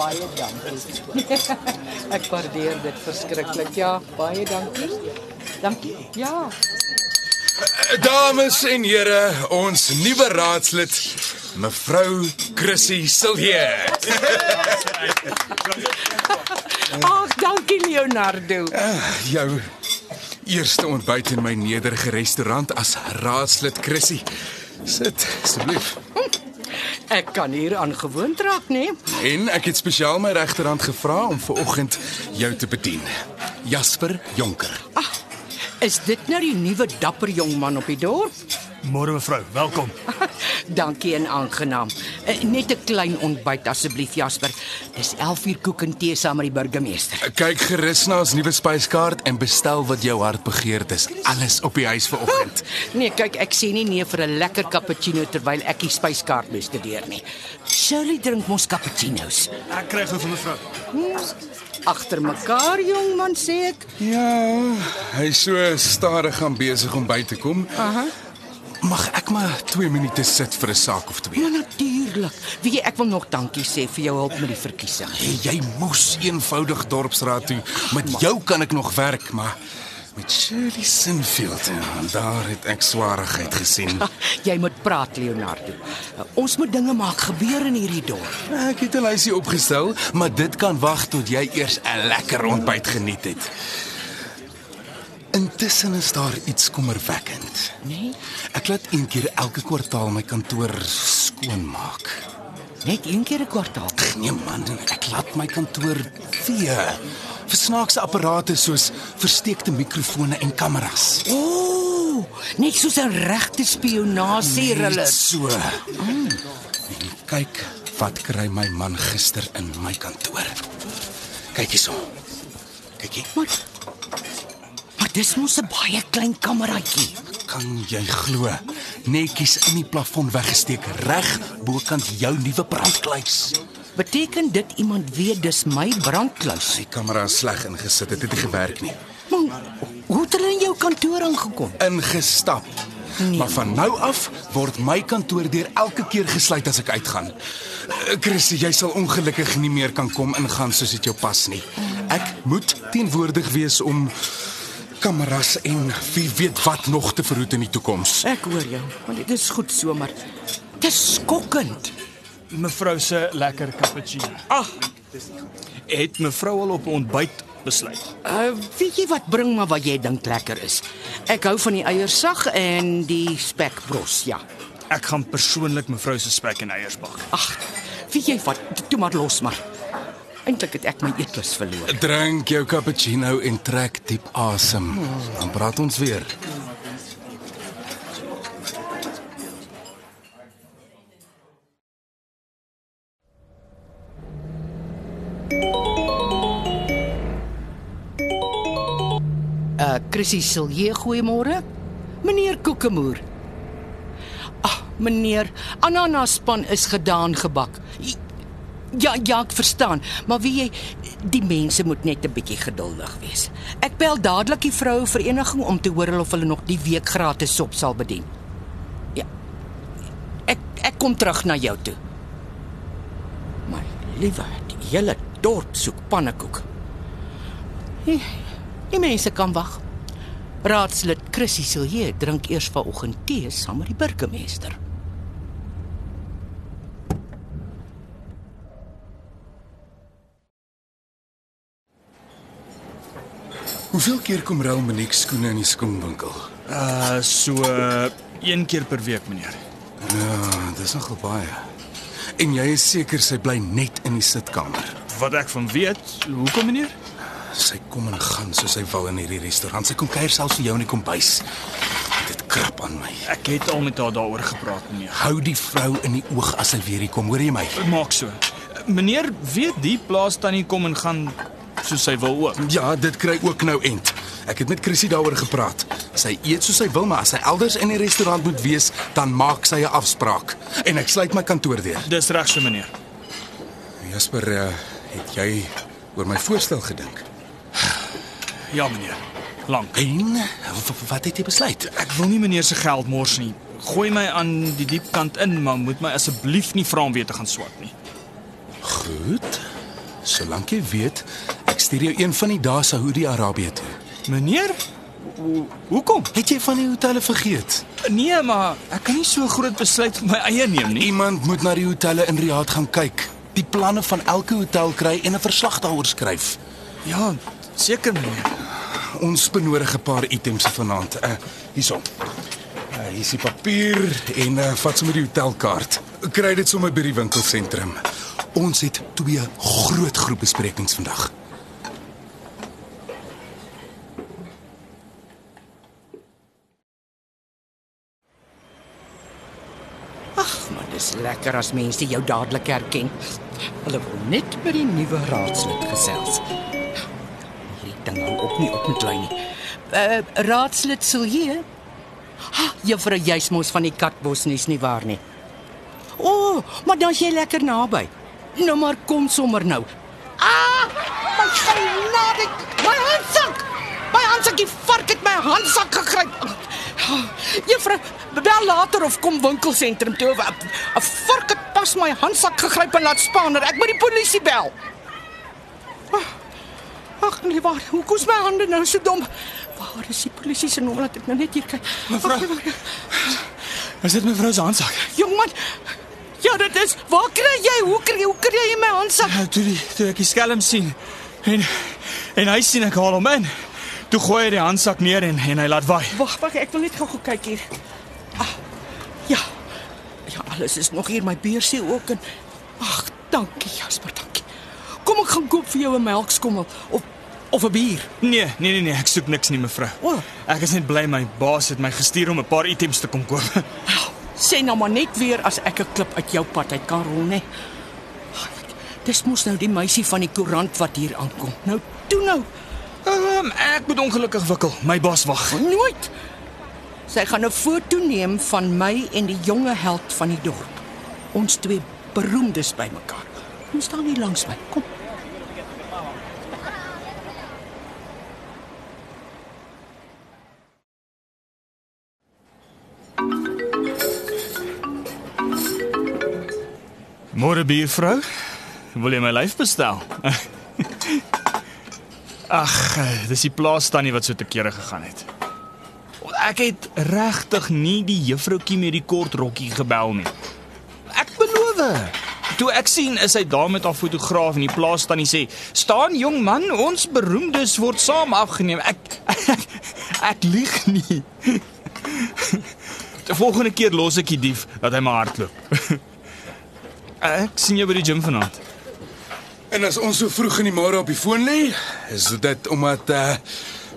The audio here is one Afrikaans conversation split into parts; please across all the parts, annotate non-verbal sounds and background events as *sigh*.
Baie dankie. *laughs* Ek waardeer dit verskriklik. Ja, baie dankie. Dankie. Ja. Dames en here, ons nuwe raadslid, mevrou Chrissy Silje. *laughs* Ag, dankie Leonardo. Jou eerste ontbyt in my nederige restaurant as raadslid Chrissy. Sit asseblief. Ek kan hier aangewoond raak, nee. En ek het spesiaal my regterhand gevra om ver oggend jou te bedien. Jasper Jonker. Ag, is dit nou die nuwe dapper jong man op die dorp? Môre mevrou, welkom. *laughs* Dankie en aangenaam. Eh, Net 'n klein ontbyt asseblief Jasper. Dis 11 uur koek en tee saam met die burgemeester. Kyk gerus na ons nuwe spyskaart en bestel wat jou hart begeer. Dis alles op die huis vir oggend. Nee, kyk, ek sê nie nee vir 'n lekker cappuccino terwyl ek die spyskaart bestudeer nie. Shirley drink mos cappuccinos. Ek kry gou vir mevrou. Agter mekaar, jong man, sê ek. Ja, hy so stadig aan besig om by te kom. Aha. Mag ek maar 2 minute sit vir 'n saak of twee? Ja, natuurlik. Weet jy, ek wil nog dankie sê vir jou hulp met die verkiesing. Hey, jy moes eenvoudig dorpsraad toe. Met jou kan ek nog werk, maar met Shirley Sinfield, ja, daar het ek swaarigheid gesien. *laughs* Jy moet praat, Leonardo. Uh, Ons moet dinge maak gebeur in hierdie dorp. Ek het 'n lysie opgestel, maar dit kan wag tot jy eers 'n lekker ontbyt geniet het. Intussen is daar iets kommerwekkend. Nee, Ek laat een keer elke kwartaal my kantoor skoonmaak. net een keer 'n kwartaal. Nee man, ek laat my kantoor vee. Vir snaakse apparate soos versteekte mikrofone en kameras. O, oh, net soos 'n regte spionasie hulle. so. En kyk wat kry my man gister in my kantoor. Kyk hierso. Kyk hier. Maar Maar dis mos 'n baie klein kameraatjie. Kan jy glo? Netjies in die plafon weggesteek reg bokant jou nuwe brandkluis. Beteken dit iemand weet dis my brandkluis? Die kamera is sleg ingesit, dit het nie gewerk nie. Maar hoe het hulle in jou kantoor aangekom? Ingestap. Nee. Maar van nou af word my kantoor deur elke keer gesluit as ek uitgaan. Eh, Chrissy, jy sal ongelukkig nie meer kan kom ingaan soos dit jou pas nie. Ek moet teenwoordig wees om kameras en wie weet wat nog te verhoed in die toekoms. Ek hoor jou, want dit is goed so, maar dis skokkend. Mevrou se lekker cappuccino. Ag, Het mevrou al op ontbyt besluit? uh, weet jy wat bring maar wat jy dink lekker is? Ek hou van die eiersag en die spekbros, ja. Ek gaan persoonlik mevrou se spek en eiers bak. Ag, weet jy wat? Toe maar los maar. Eintlik het ek my eetlus verloor. Drink jou cappuccino en trek diep asem. Dan praat ons weer. Uh Chrissy Silje, goeiemôre. Meneer Kokemoer. Ag, meneer, ananaspan is gedaan gebak. Ja, ja, ek verstaan, maar wie jy die mense moet net 'n bietjie geduldig wees. Ek bel dadelik die vroue vereniging om te hoor of hulle nog die week gratis sop sal bedien. Ja. Ek ek kom terug na jou toe. My liewe, die hele dorp soek pannekoek. Die, die mense kan wag. Raadslid Chrissy Silje drink eers vanoggend tee saam met die burgemeester. Hoeveel keer kom Rel Monique skoene in die skoenwinkel? Uh so uh, een keer per week, meneer. Ja, dis nogal baie. En jy is seker sy bly net in die sitkamer. Wat ek van weet, hoekom meneer? Sy kom en gaan soos sy wil in hierdie restaurant. Sy kom kuier selfs vir jou in die kombuis. Dit krap aan my. Ek het al met haar daaroor gepraat, meneer. Hou die vrou in die oog as sy weer hier kom, hoor jy my? Maak so. Meneer weet die plaas tannie kom en gaan soos sy wil ook. Ja, dit kry ook nou end. Ek het met Chrissy daaroor gepraat. Sy eet soos sy wil, maar as sy elders in die restaurant moet wees, dan maak sy 'n afspraak. En ek sluit my kantoor deur. Dis reg so meneer. Jasper, uh, het jy oor my voorstel gedink? Ja meneer. Lank. En wat het jy besluit? Ek wil nie meneer se geld mors nie. Gooi my aan die diep kant in, maar moet my asseblief nie vra om weer te gaan swat nie. Goed. Solank jy weet, ek stuur jou een van die dae Saudi-Arabië toe. Meneer? Ho- Hoekom? Het jy van die hotelle vergeet? Nee, maar ek kan nie so groot besluit op my eie neem nie. Iemand moet na die hotelle in Riyadh gaan kyk. Die planne van elke hotel kry en 'n verslag daaroor skryf. Ja, seker meneer. Ons benodig 'n paar items vanaand. Uh hierso. Uh hier is die papier en uh vat sommer die hotelkaart. Kry dit sommer by die winkelsentrum. Ons het twee groot groepbesprekings vandag. Ag, maar dis lekker as mense jou dadelik herken. Hulle wil net by die nuwe raadslid gesels. Hierdie ding hou op nie op met lui nie. Uh raadslid Silje? Ha, juffrou Juismos van die Katbos nuus nie waar nie. O, oh, maar dan jy lekker naby. Nou maar kom sommer nou. Ah! My genade, my handsak. My handsak, die vark het my handsak gegryp. Juffrou, bel later of kom winkelsentrum toe. 'n Vark het pas my handsak gegryp en laat spaaner. Ek moet die polisie bel. Ag nee, waar? Hoe kos my hande nou so dom? Waar is die polisie se nommer? Laat ek nou net hier kyk. Mevrou. Nee, Is dit mevrou se handsak? Jongman. Ja, dit is. Waar kry jy? Hoe kry hoe kry jy my handsak? Ja, toe die toe ek die skelm sien en en hy sien ek haal hom in. Toe gooi hy die handsak neer en en hy laat waai. Wag, wag, ek wil net gou kyk hier. Ah, ja. Ja, alles is nog hier my beursie ook en ag, dankie Jasper, dankie. Kom ek gaan koop vir jou 'n melkskommel of of 'n bier. Nee, nee nee nee, ek soek niks nie mevrou. O. Ek is net bly my baas het my gestuur om 'n paar items te kom koop. *laughs* Wel, Sê nou maar net weer as ek 'n klip uit jou pad uit kan rol, né? Dis mos nou die meisie van die koerant wat hier aankom. Nou, toe nou. Ehm um, ek moet ongelukkig wikkel. My baas wag. Nooit. Sy gaan 'n foto neem van my en die jonge held van die dorp. Ons twee beroemdes bymekaar. Kom staan hier langs my. Kom. Môre buurvrou, wil jy my lyf bestel? *laughs* Ag, dis die plaas tannie wat so te kere gegaan het. Ek het regtig nie die juffroukie met die kort rokkie gebel nie. Ek beloof. Toe ek sien is hy daar met haar fotograaf en die plaas tannie sê: "Staan jong man, ons beroemdes word saam afgeneem." Ek ek, ek lieg nie. Die volgende keer los ek die dief dat hy maar hardloop. *laughs* Ek sien jou by die gym vanaand. En as ons so vroeg in die môre op die foon lê, is dit omdat uh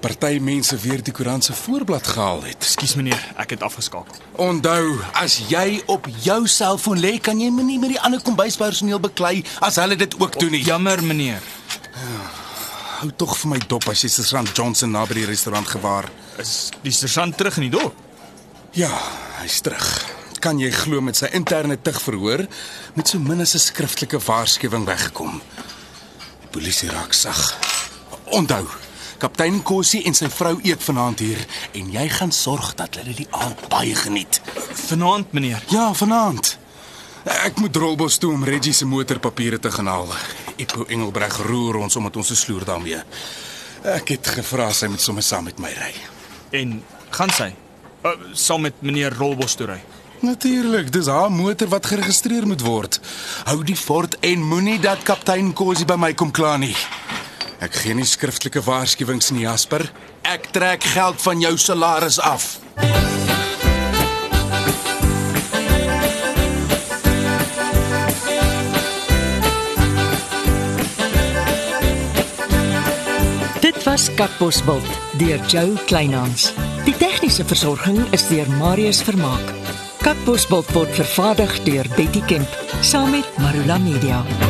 party mense weer die koerant se voorblad gehaal het. Ekskuus meneer, ek het afgeskakel. Onthou, as jy op jou selfoon lê, kan jy nie met die ander kombuispersoneel beklei as hulle dit ook doen nie. Jammer meneer. Hou tog vir my dop as jy Sergeant Johnson na by die restaurant gewaar. Is die sergeant terug in die dorp? Ja, hy's terug. Kan jy glo met sy interne tug verhoor met so min as 'n skriftelike waarskuwing weggekom. Die polisie raak sag. Onthou, kaptein Kossie en sy vrou eet vanaand hier en jy gaan sorg dat hulle die aand baie geniet. Vanaand meneer. Ja, vanaand. Ek moet Rolbos toe om Reggie se motorpapiere te gaan haal. Ipo Engelbreg roer ons omdat ons se sloer daarmee. Ek het gevra sy moet sommer saam met my ry. En gaan sy? Uh, saam met meneer Rolbos toe ry. Natuurlik, dis haar motor wat geregistreer moet word. Hou die fort en moenie dat kaptein Kosie by my kom kla nie. Ek gee nie skriftelike waarskuwings nie, Jasper. Ek trek geld van jou salaris af. Dit was Katbosveld deur Jo Kleinhans. Die tegniese versorging is deur Marius Vermaak. Katbosveld word vervaardig deur Betty Kemp saam met Marula Media.